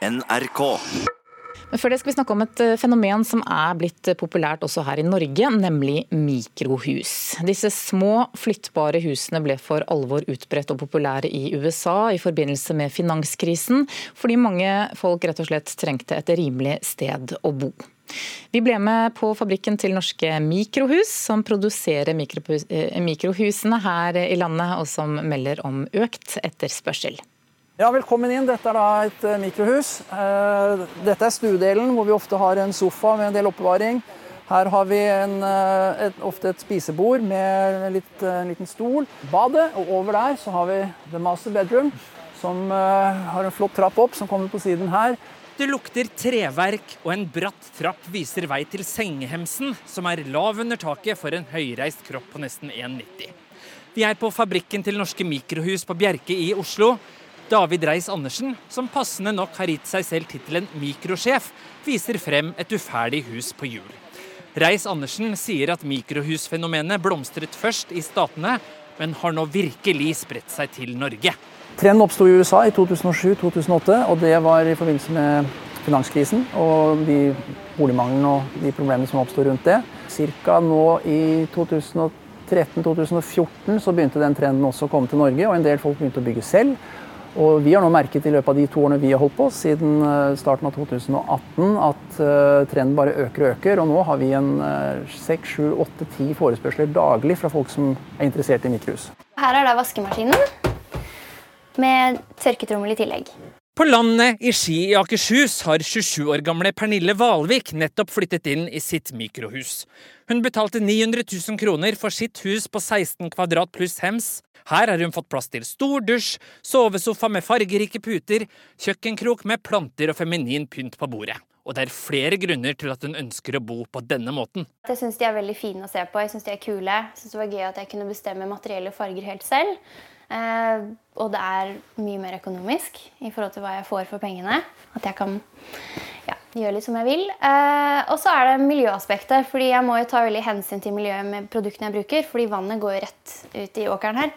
NRK. Men før det skal vi snakke om et eh, fenomen som er blitt populært også her i Norge, nemlig mikrohus. Disse små, flyttbare husene ble for alvor utbredt og populære i USA i forbindelse med finanskrisen, fordi mange folk rett og slett trengte et rimelig sted å bo. Vi ble med på fabrikken til norske Mikrohus, som produserer eh, mikrohusene her i landet, og som melder om økt etterspørsel. Ja, Velkommen inn. Dette er da et eh, mikrohus. Eh, dette er stuedelen, hvor vi ofte har en sofa med en del oppbevaring. Her har vi en, eh, et, ofte et spisebord med litt, en liten stol. Badet, og over der så har vi the master bedroom, som har en flott trapp opp som kommer på siden her. Det lukter treverk, og en bratt trapp viser vei til sengehemsen, som er lav under taket for en høyreist kropp på nesten 1,90. Vi er på fabrikken til Norske Mikrohus på Bjerke i Oslo. David Reis-Andersen, som passende nok har gitt seg selv tittelen mikrosjef, viser frem et uferdig hus på hjul. Reis-Andersen sier at mikrohusfenomenet blomstret først i Statene, men har nå virkelig spredt seg til Norge. Trenden oppsto i USA i 2007-2008, og det var i forbindelse med finanskrisen og de boligmangelen og de problemene som oppsto rundt det. Cirka nå i 2013-2014 så begynte den trenden også å komme til Norge, og en del folk begynte å bygge selv. Og vi har nå merket i løpet av de to årene vi har holdt på, siden eh, starten av 2018, at uh, trenden bare øker og øker. Og nå har vi en eh, seks, sju, åtte, ti forespørsler daglig fra folk som er interessert i mikrohus. Her er da vaskemaskinen med tørketrommel i tillegg. På landet i Ski i Akershus har 27 år gamle Pernille Valvik nettopp flyttet inn i sitt mikrohus. Hun betalte 900 000 kroner for sitt hus på 16 kvadrat pluss hems, her har hun fått plass til stor dusj, sovesofa med fargerike puter, kjøkkenkrok med planter og feminin pynt på bordet. Og det er flere grunner til at hun ønsker å bo på denne måten. Jeg syns de er veldig fine å se på, jeg syns de er kule. Jeg syns det var gøy at jeg kunne bestemme materielle farger helt selv. Eh, og det er mye mer økonomisk i forhold til hva jeg får for pengene. At jeg kan ja, gjøre litt som jeg vil. Eh, og så er det miljøaspektet. fordi jeg må jo ta veldig hensyn til miljøet med produktene jeg bruker. fordi vannet går rett ut i åkeren her.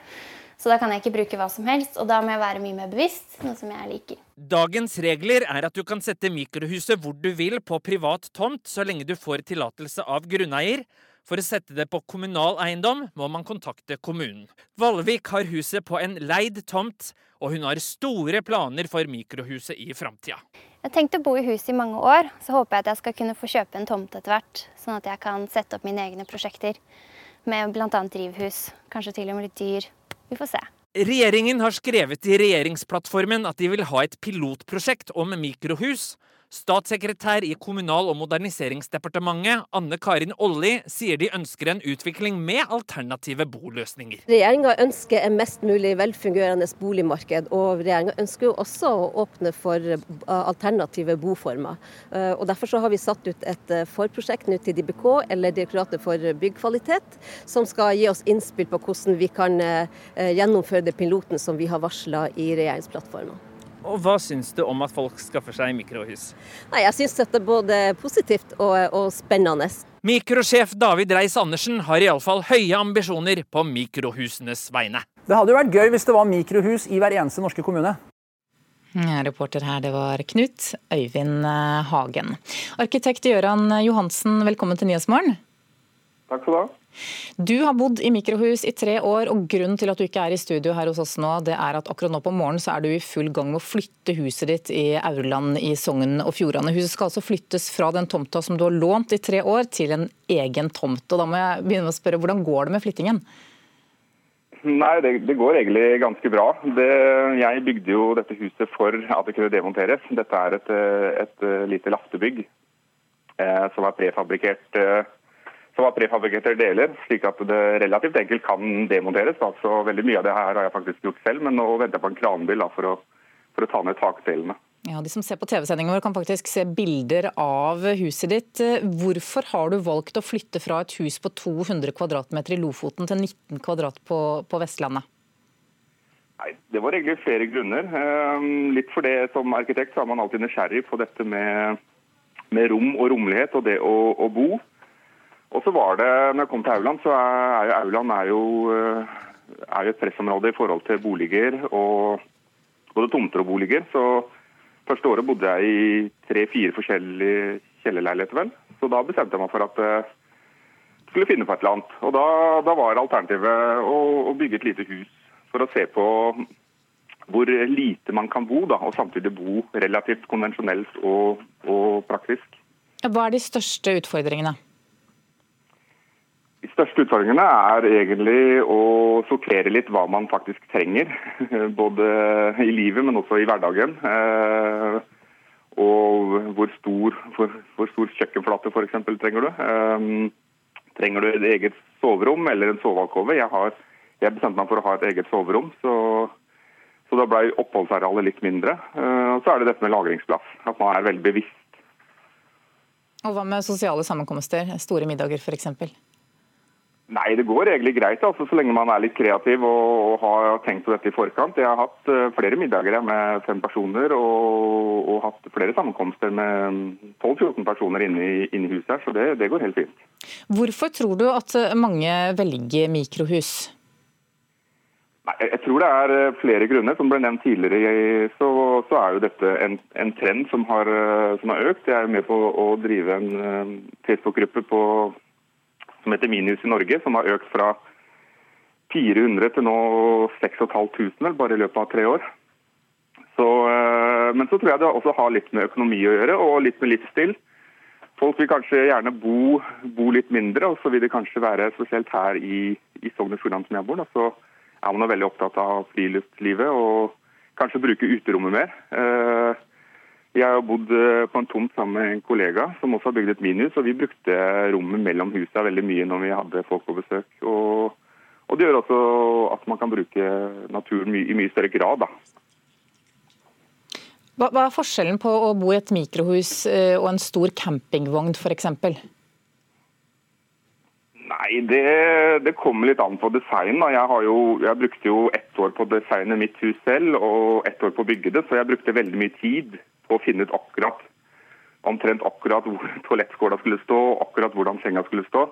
Så da kan jeg ikke bruke hva som helst, og da må jeg være mye mer bevisst, noe som jeg liker. Dagens regler er at du kan sette mikrohuset hvor du vil på privat tomt, så lenge du får tillatelse av grunneier. For å sette det på kommunal eiendom må man kontakte kommunen. Valvik har huset på en leid tomt, og hun har store planer for mikrohuset i framtida. Jeg tenkte å bo i huset i mange år, så håper jeg at jeg skal kunne få kjøpe en tomt etter hvert. Sånn at jeg kan sette opp mine egne prosjekter med bl.a. drivhus. Kanskje til og med litt dyr. Vi får se. Regjeringen har skrevet i regjeringsplattformen at de vil ha et pilotprosjekt om mikrohus. Statssekretær i Kommunal- og moderniseringsdepartementet, Anne Karin Olli, sier de ønsker en utvikling med alternative boløsninger. Regjeringa ønsker en mest mulig velfungerende boligmarked, og regjeringa ønsker jo også å åpne for eh, alternative boformer. Eh, og Derfor har vi satt ut et eh, forprosjekt nå til DBK, eller Direktoratet for byggkvalitet, som skal gi oss innspill på hvordan vi kan gjennomføre det piloten som vi har varsla i regjeringsplattformen. Og Hva syns du om at folk skaffer seg mikrohus? Nei, Jeg syns dette er både positivt og, og spennende. Mikrosjef David Reis-Andersen har iallfall høye ambisjoner på mikrohusenes vegne. Det hadde jo vært gøy hvis det var mikrohus i hver eneste norske kommune. reporter her, det var Knut Øyvind eh, Hagen. Arkitekt Gøran Johansen, velkommen til Nyhetsmorgen. Takk skal du ha. Du har bodd i mikrohus i tre år, og grunnen til at du ikke er i studio her hos oss nå, det er at akkurat nå på morgenen så er du i full gang med å flytte huset ditt i Aurland i Sogn og Fjordane. Huset skal altså flyttes fra den tomta som du har lånt i tre år, til en egen tomt. Og da må jeg begynne med å spørre, hvordan går det med flyttingen? Nei, det, det går egentlig ganske bra. Det, jeg bygde jo dette huset for at det kunne demonteres. Dette er et, et lite lastebygg eh, som er prefabrikert. eh, som har prefabrikerte deler, slik at det relativt enkelt kan demonteres. Altså, veldig Mye av det her har jeg faktisk gjort selv, men nå venter jeg på en kranbil da, for, å, for, å, ta ned takdelene. Ja, De som ser på TV-sendingen vår kan faktisk se bilder av huset ditt. Hvorfor har du valgt å flytte fra et hus på 200 kvm i Lofoten til 19 kvadrat på, på Vestlandet? Nei, Det var egentlig flere grunner. Ehm, litt for det Som arkitekt så er man alltid nysgjerrig på dette med, med rom og rommelighet og det å, å bo. Og så var det, når jeg kom til Auland, så er jo Auland er jo, eh, er jo et pressområde i forhold til boliger, og både tomter og boliger. Så Første året bodde jeg i tre-fire forskjellige kjellerleiligheter, vel. Så da bestemte jeg meg for at jeg skulle finne på et eller annet. Og da, da var alternativet å, å, bygge et lite hus for å se på hvor lite man kan bo, da, og samtidig bo relativt konvensjonelt og, og praktisk. Hva er de største utfordringene? De største utfordringene er egentlig å sortere litt hva man faktisk trenger. Både i livet, men også i hverdagen. Eh, og hvor stor, hvor, hvor stor kjøkkenflate f.eks. trenger du. Eh, trenger du et eget soverom eller en sovealkove? Jeg, jeg bestemte meg for å ha et eget soverom, så, så da ble oppholdsarealet litt mindre. Eh, og så er det dette med lagringsplass. At man er veldig bevisst. Og hva med sosiale sammenkomster? Store middager f.eks.? Nei, det går egentlig greit, altså, så lenge man er litt kreativ og, og har tenkt på dette i forkant. Jeg har hatt uh, flere middager med fem personer og, og hatt flere sammenkomster med 12-14 personer inne i, inne i, huset her, så det, det, går helt fint. Hvorfor tror du at mange velger mikrohus? Nei, jeg tror det er eh, flere grunner. Som ble nevnt tidligere, så, så er jo dette en, en trend som har, eh, som har, økt. Jeg er med på å drive en Facebook-gruppe på som heter Minius i Norge, som har økt fra 400 til nå 6500 bare i løpet av tre år. Så, eh, men så tror jeg det også har litt med økonomi å gjøre, og litt med livsstil. Folk vil kanskje gjerne bo, bo litt mindre, og så vil det kanskje være spesielt her i, i Sogn og Fjordane som jeg bor. Da, så er man veldig opptatt av friluftslivet og kanskje bruke uterommet mer. Eh, jeg har bodd eh, på en tomt sammen med en kollega som også har bygd et minihus. og Vi brukte rommet mellom husene veldig mye når vi hadde folk på besøk. Og, og Det gjør også at man kan bruke naturen i mye større grad. Hva, hva er forskjellen på å bo i et mikrohus eh, og en stor campingvogn f.eks.? Nei, det, det, kommer litt an på design. Da. Jeg, jo, jeg brukte jo ett år på å designe mitt hus selv og ett år på å bygge det, så jeg brukte veldig mye tid å finne ut akkurat omtrent akkurat hvor toalettskåla skulle stå, akkurat hvordan senga skulle stå.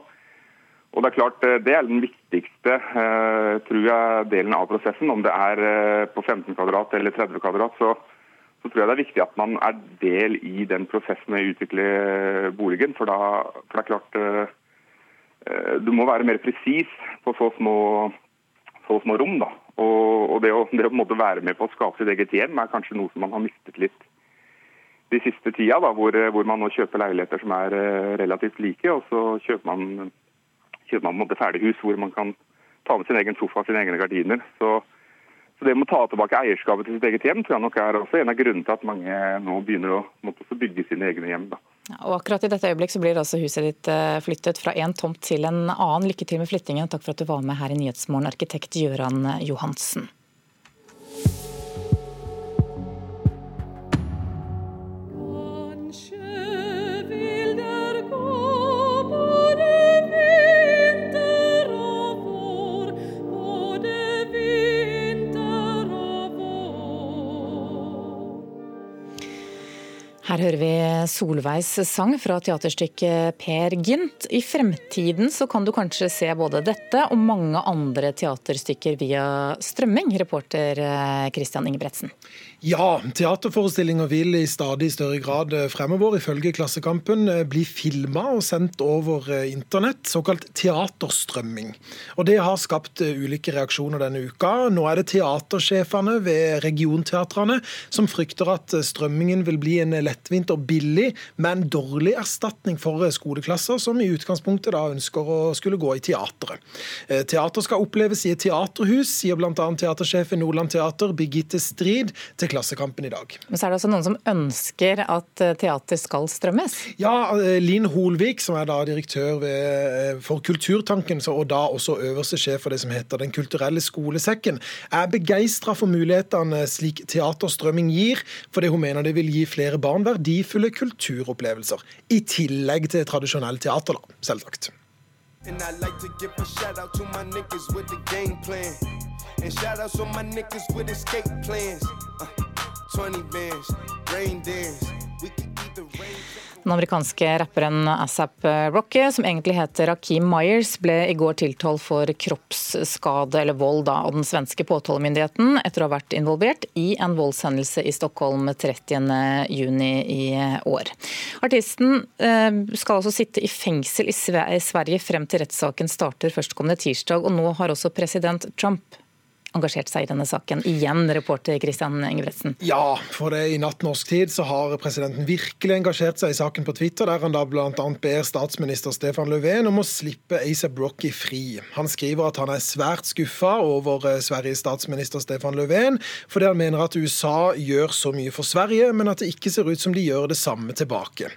Og Det er klart, eh, det er den viktigste eh, tror jeg, delen av prosessen. Om det er eh, på 15 kvadrat eller 30 kvadrat, så, så, tror jeg det er viktig at man er del i den prosessen med å utvikle boligen. For, da, for det er klart Du må være mer presis på så små, så små rom. da. Og, og det, å, det å være med på å skape sitt eget hjem er kanskje noe som man har mistet litt de siste tida, da, hvor, hvor, man nå kjøper leiligheter som er eh, relativt like. Og så kjøper man, kjøper man på ferdighus hvor man kan ta med sin egen sofa og sine egne gardiner. Så, så, det med å ta tilbake eierskapet til sitt eget hjem tror jeg nok er også en av grunnene til at mange nå begynner å måtte bygge sine egne hjem. da. Og akkurat i dette øyeblikk så blir altså huset ditt eh, flyttet fra en tomt til en annen. Lykke til med flyttingen. Takk for at du var med her i Nyhetsmorgen, arkitekt Gøran Johansen. Hører vi Solveigs sang fra teaterstykket Per Gynt. I fremtiden så kan du kanskje se både dette og mange andre teaterstykker via strømming, reporter Christian Ingebretsen. Ja, teaterforestillinger vil i stadig større grad eh, fremover, ifølge Klassekampen, eh, bli filma og sendt over eh, internett, såkalt teaterstrømming. Og Det har skapt ulike reaksjoner denne uka. Nå er det teatersjefene ved regionteatrene som frykter at strømmingen vil bli en lettvint og billig, men dårlig erstatning for skoleklasser som i utgangspunktet da ønsker å skulle gå i teatret. Teater skal oppleves i et teaterhus, sier bl.a. teatersjef i Nordland Teater, Birgitte Strid. til Klassekampen i dag. Men så er det også noen som ønsker at eh, teater skal strømmes? Ja, eh, Linn Holvik, som er da direktør ved, eh, for Kulturtanken, og da også øverste sjef for det som heter Den kulturelle skolesekken, er begeistra for mulighetene slik teaterstrømming gir, fordi hun mener det vil gi flere barn verdifulle kulturopplevelser. I tillegg til tradisjonell teater, da, selvsagt. And I like to give a shout out to my niggas with the game plan. And shout outs on my niggas with escape plans. 20 bands, rain dance. We can Den amerikanske rapperen ASAP Rocky, som egentlig heter Akeem Myers, ble i går tiltalt for kroppsskade eller vold da, av den svenske påtalemyndigheten etter å ha vært involvert i en voldshendelse i Stockholm 30.6 i år. Artisten eh, skal altså sitte i fengsel i Sverige frem til rettssaken starter førstkommende tirsdag, og nå har også president Trump engasjert seg i denne saken. Igjen, reporter Christian Ingebretsen. Ja, for det i natt norsk tid så har presidenten virkelig engasjert seg i saken på Twitter, der han da bl.a. ber statsminister Stefan Löfven om å slippe ASAP Rocky fri. Han skriver at han er svært skuffa over eh, Sveriges statsminister Stefan Löfven, fordi han mener at USA gjør så mye for Sverige, men at det ikke ser ut som de gjør det samme tilbake.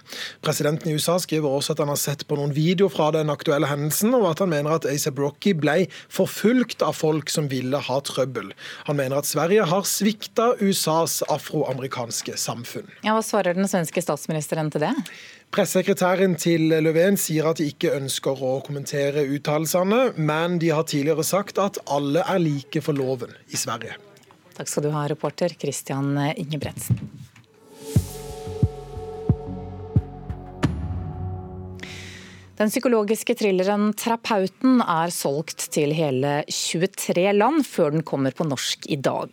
Presidenten i USA skriver også at han har sett på noen videoer fra den aktuelle hendelsen, og at han mener at ASAP Rocky ble forfulgt av folk som ville ha trøbbel. Han mener at Sverige har svikta USAs afroamerikanske samfunn. Ja, hva svarer den svenske statsministeren til det? Pressesekretæren til Löfven sier at de ikke ønsker å kommentere uttalelsene, men de har tidligere sagt at alle er like for loven i Sverige. Takk skal du ha, reporter Christian Ingebretsen. Den psykologiske thrilleren 'Terapeuten' er solgt til hele 23 land før den kommer på norsk i dag.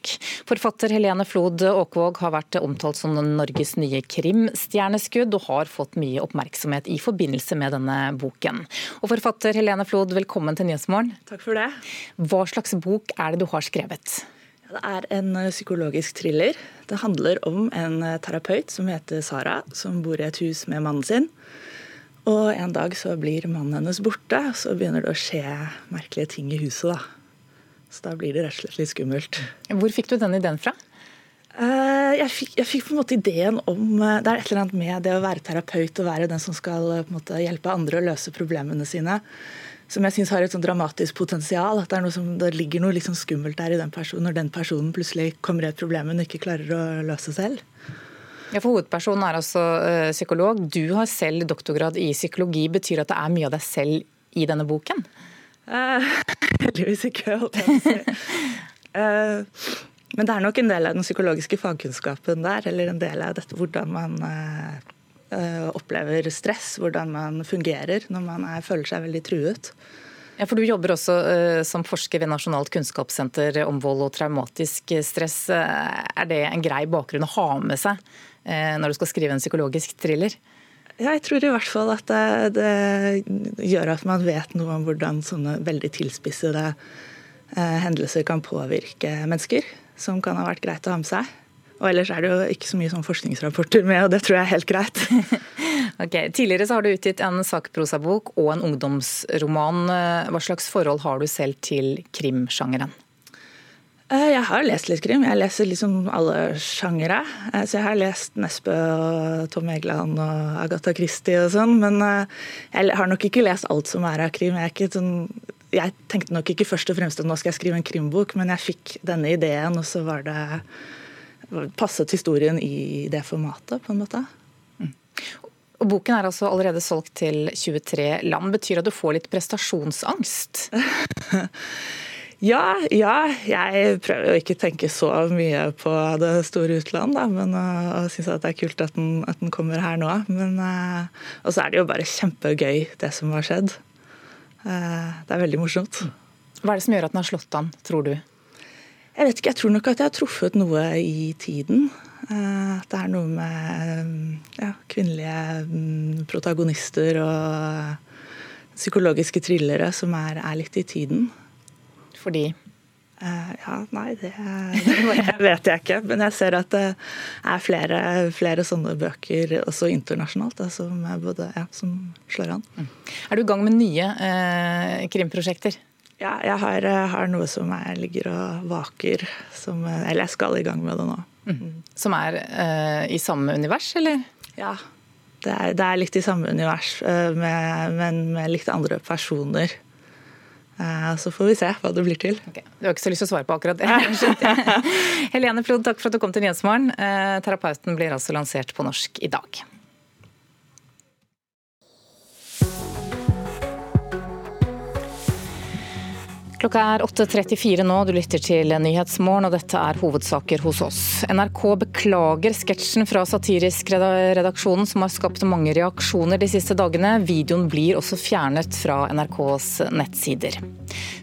Forfatter Helene Flod Åkvåg har vært omtalt som Norges nye krimstjerneskudd, og har fått mye oppmerksomhet i forbindelse med denne boken. Og forfatter Helene Flod, velkommen til Nyhetsmorgen. Takk for det. Hva slags bok er det du har skrevet? Det er en psykologisk thriller. Det handler om en terapeut som heter Sara, som bor i et hus med mannen sin. Og en dag så blir mannen hennes borte, så begynner det å skje merkelige ting i huset. da. Så da blir det rett og slett litt skummelt. Hvor fikk du den ideen fra? Eh, jeg fikk, jeg fikk, på en måte ideen om eh, Det er et eller annet med det å være terapeut og være den som skal eh, måte hjelpe andre å løse problemene sine, som jeg syns har et sånn dramatisk potensial. At det, er noe som, det ligger noe liksom skummelt der i den personen når den personen plutselig kommer i et problem hun ikke klarer å løse selv. Ja, for Hovedpersonen er altså uh, psykolog. Du har selv doktorgrad i psykologi. Betyr at det er mye av deg selv i denne boken? Uh, heldigvis ikke, holdt jeg på å si. Uh, men det er nok en del av den psykologiske fagkunnskapen der, eller en del av dette hvordan man opplever stress, hvordan man fungerer når man er, føler seg veldig truet. Ja, for Du jobber også uh, som forsker ved Nasjonalt kunnskapssenter om vold og traumatisk stress. Er det en grei bakgrunn å ha med seg Eh, når du skal skrive en psykologisk thriller? Jeg tror i hvert fall at det, det gjør at man vet noe om hvordan sånne veldig tilspissede eh, hendelser kan påvirke mennesker, som kan ha vært greit å ha med seg. Og ellers er det jo ikke så mye sånn forskningsrapporter med, og det tror jeg er helt greit. ok, Tidligere så har du utgitt en sakprosabok og en ungdomsroman. Hva slags forhold har du selv til krimsjangeren? Eh, jeg har lest litt krim. Jeg leser liksom alle sjangere. Eh, så jeg har lest Nesbø og Tom Egeland og Agatha Christie og sånn. Men eh, jeg har nok ikke lest alt som er av krim. Jeg, sånn, jeg, tenkte nok ikke først og fremst at nå skal jeg skrive en krimbok, men jeg fikk denne ideen, og så var det passet historien i det formatet, på en måte. Mm. Og Boken er altså allerede solgt til 23 land. Betyr at du får litt prestasjonsangst? Ja, ja, jeg prøver jo ikke å tenke så mye på det store utland, da, men uh, og syns det er kult at den, at den, kommer her nå. Men, uh, og så er det jo bare kjempegøy, det som har skjedd. Uh, det er veldig morsomt. Hva er det som gjør at den har slått an, tror du? Jeg vet ikke, jeg tror nok at jeg har truffet noe i tiden. At det er noe med ja, kvinnelige mm, protagonister og psykologiske thrillere som er, er litt i tiden fordi? Uh, ja, nei, det, det, vet jeg ikke. Men jeg ser at det er flere, flere sånne bøker også internasjonalt da, som, både, ja, som, slår an. Mm. Er du i gang med nye eh, krimprosjekter? Ja, jeg har, eh, har, noe som jeg ligger og vaker. Som, eller jeg skal i gang med det nå. Mm. mm. Som er eh, i samme univers, eller? Ja. Det er, det er litt i samme univers, med, men med litt andre personer. Eh, så får vi se hva det blir til. Okay. Du har ikke så lyst til å svare på akkurat det? Helene Flod, takk for at du kom til Nyhetsmorgen. Eh, terapeuten blir altså lansert på norsk i dag. Klokka er 8.34 nå, du lytter til Nyhetsmorgen, og dette er hovedsaker hos oss. NRK beklager sketsjen fra satirisk redaksjonen som har skapt mange reaksjoner de siste dagene. Videoen blir også fjernet fra NRKs nettsider.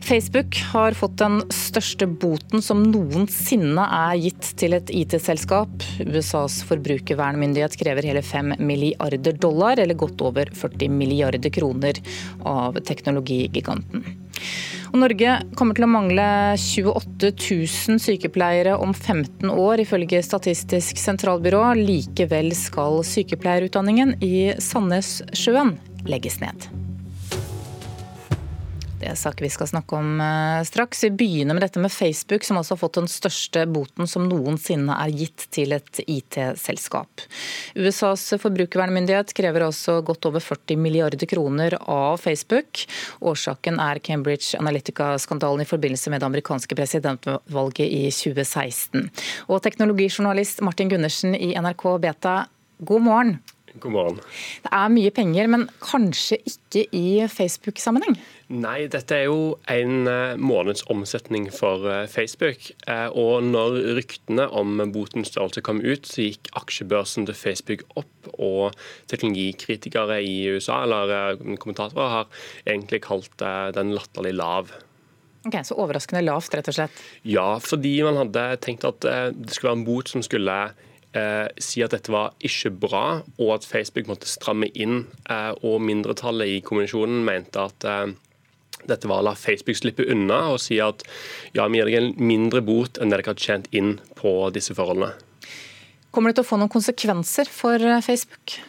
Facebook har fått den største boten som noensinne er gitt til et IT-selskap. USAs forbrukervernmyndighet krever hele 5 milliarder dollar, eller godt over 40 milliarder kroner, av teknologigiganten. Og Norge kommer til å mangle 28 000 sykepleiere om 15 år, ifølge Statistisk sentralbyrå. Likevel skal sykepleierutdanningen i Sandnessjøen legges ned. Det er saker vi skal snakke om eh, straks. Vi begynner med dette med Facebook, som altså har fått den største boten som noensinne er gitt til et IT-selskap. USAs forbrukervernmyndighet krever altså godt over 40 milliarder kroner av Facebook. Årsaken er Cambridge Analytica-skandalen i forbindelse med det amerikanske presidentvalget i 2016. Og teknologijournalist Martin Gundersen i NRK Beta, god morgen. God morgen. Det er mye penger, men kanskje ikke i Facebook-sammenheng? Nei, dette er jo en eh, måneds omsetning for eh, Facebook. Eh, og når ryktene om botens størrelse kom ut, så gikk aksjebørsen til Facebook opp. Og teknologikritikere i USA, eller kommentatorer, har egentlig kalt den latterlig lav. Ok, Så overraskende lavt, rett og slett? Ja, fordi man hadde tenkt at det skulle være en bot som skulle eh, si at dette var ikke bra, og at Facebook måtte stramme inn. Eh, og mindretallet i kommisjonen mente at eh, dette var å la Facebook slippe unna og si at ja, vi gir deg en mindre bot enn det dere har tjent inn på disse forholdene. Kommer det til å få noen konsekvenser for eh, Facebook?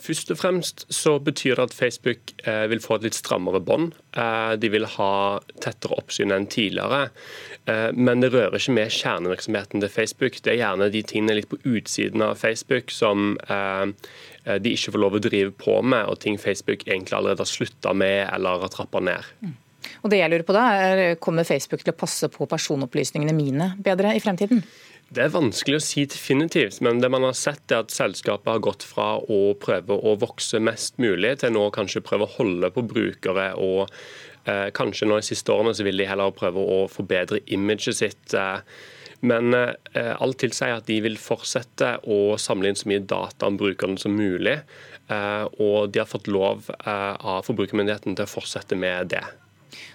Først og fremst så betyr det at Facebook eh, vil få et litt strammere bånd. Eh, de vil ha tettere oppsyn enn tidligere. Eh, men det rører ikke med kjernevirksomheten til Facebook. Det er gjerne de tingene litt på utsiden av Facebook som de ikke får lov å drive på med, og ting Facebook egentlig allerede har slutta med eller har trappa ned. Mm. Og det jeg lurer på da, er, Kommer Facebook til å passe på personopplysningene mine bedre i fremtiden? Det er vanskelig å si definitivt, men det man har sett er at selskapet har gått fra å prøve å vokse mest mulig, til nå kanskje prøve å holde på brukere. og eh, Kanskje nå de siste årene så vil de heller prøve å forbedre imaget sitt. Eh, men eh, alt tilsier at de vil fortsette å samle inn så mye data om brukerne som mulig. Eh, og de har fått lov eh, av forbrukermyndigheten til å fortsette med det.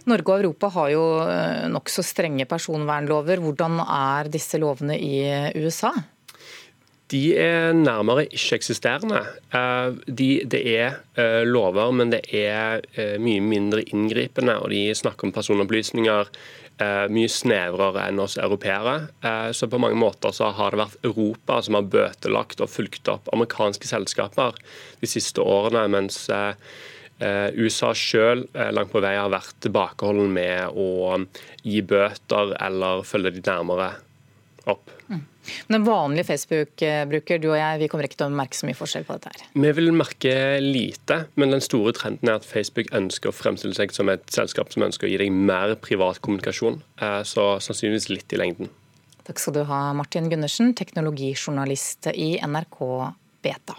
Norge og Europa har jo eh, nokså strenge personvernlover. Hvordan er disse lovene i USA? De er nærmere ikke-eksisterende. Eh, de, det er eh, lover, men det er mye mindre inngripende. og De snakker om personopplysninger mye snevrere enn oss europeere. Så på mange måter så har det vært Europa som har bøtelagt og fulgt opp amerikanske selskaper de siste årene, mens USA sjøl eh, langt på vei har vært tilbakeholden med å gi bøter eller følge de nærmere opp. Mm. Men en vanlig Facebook-bruker, du og jeg, vi kommer ikke til å merke så mye forskjell på dette her? Vi vil merke lite, men den store trenden er at Facebook ønsker å fremstille seg som et selskap som ønsker å gi deg mer privat kommunikasjon, eh, så sannsynligvis litt i lengden. Takk skal du ha, Martin Gundersen, teknologijournalist i NRK Beta.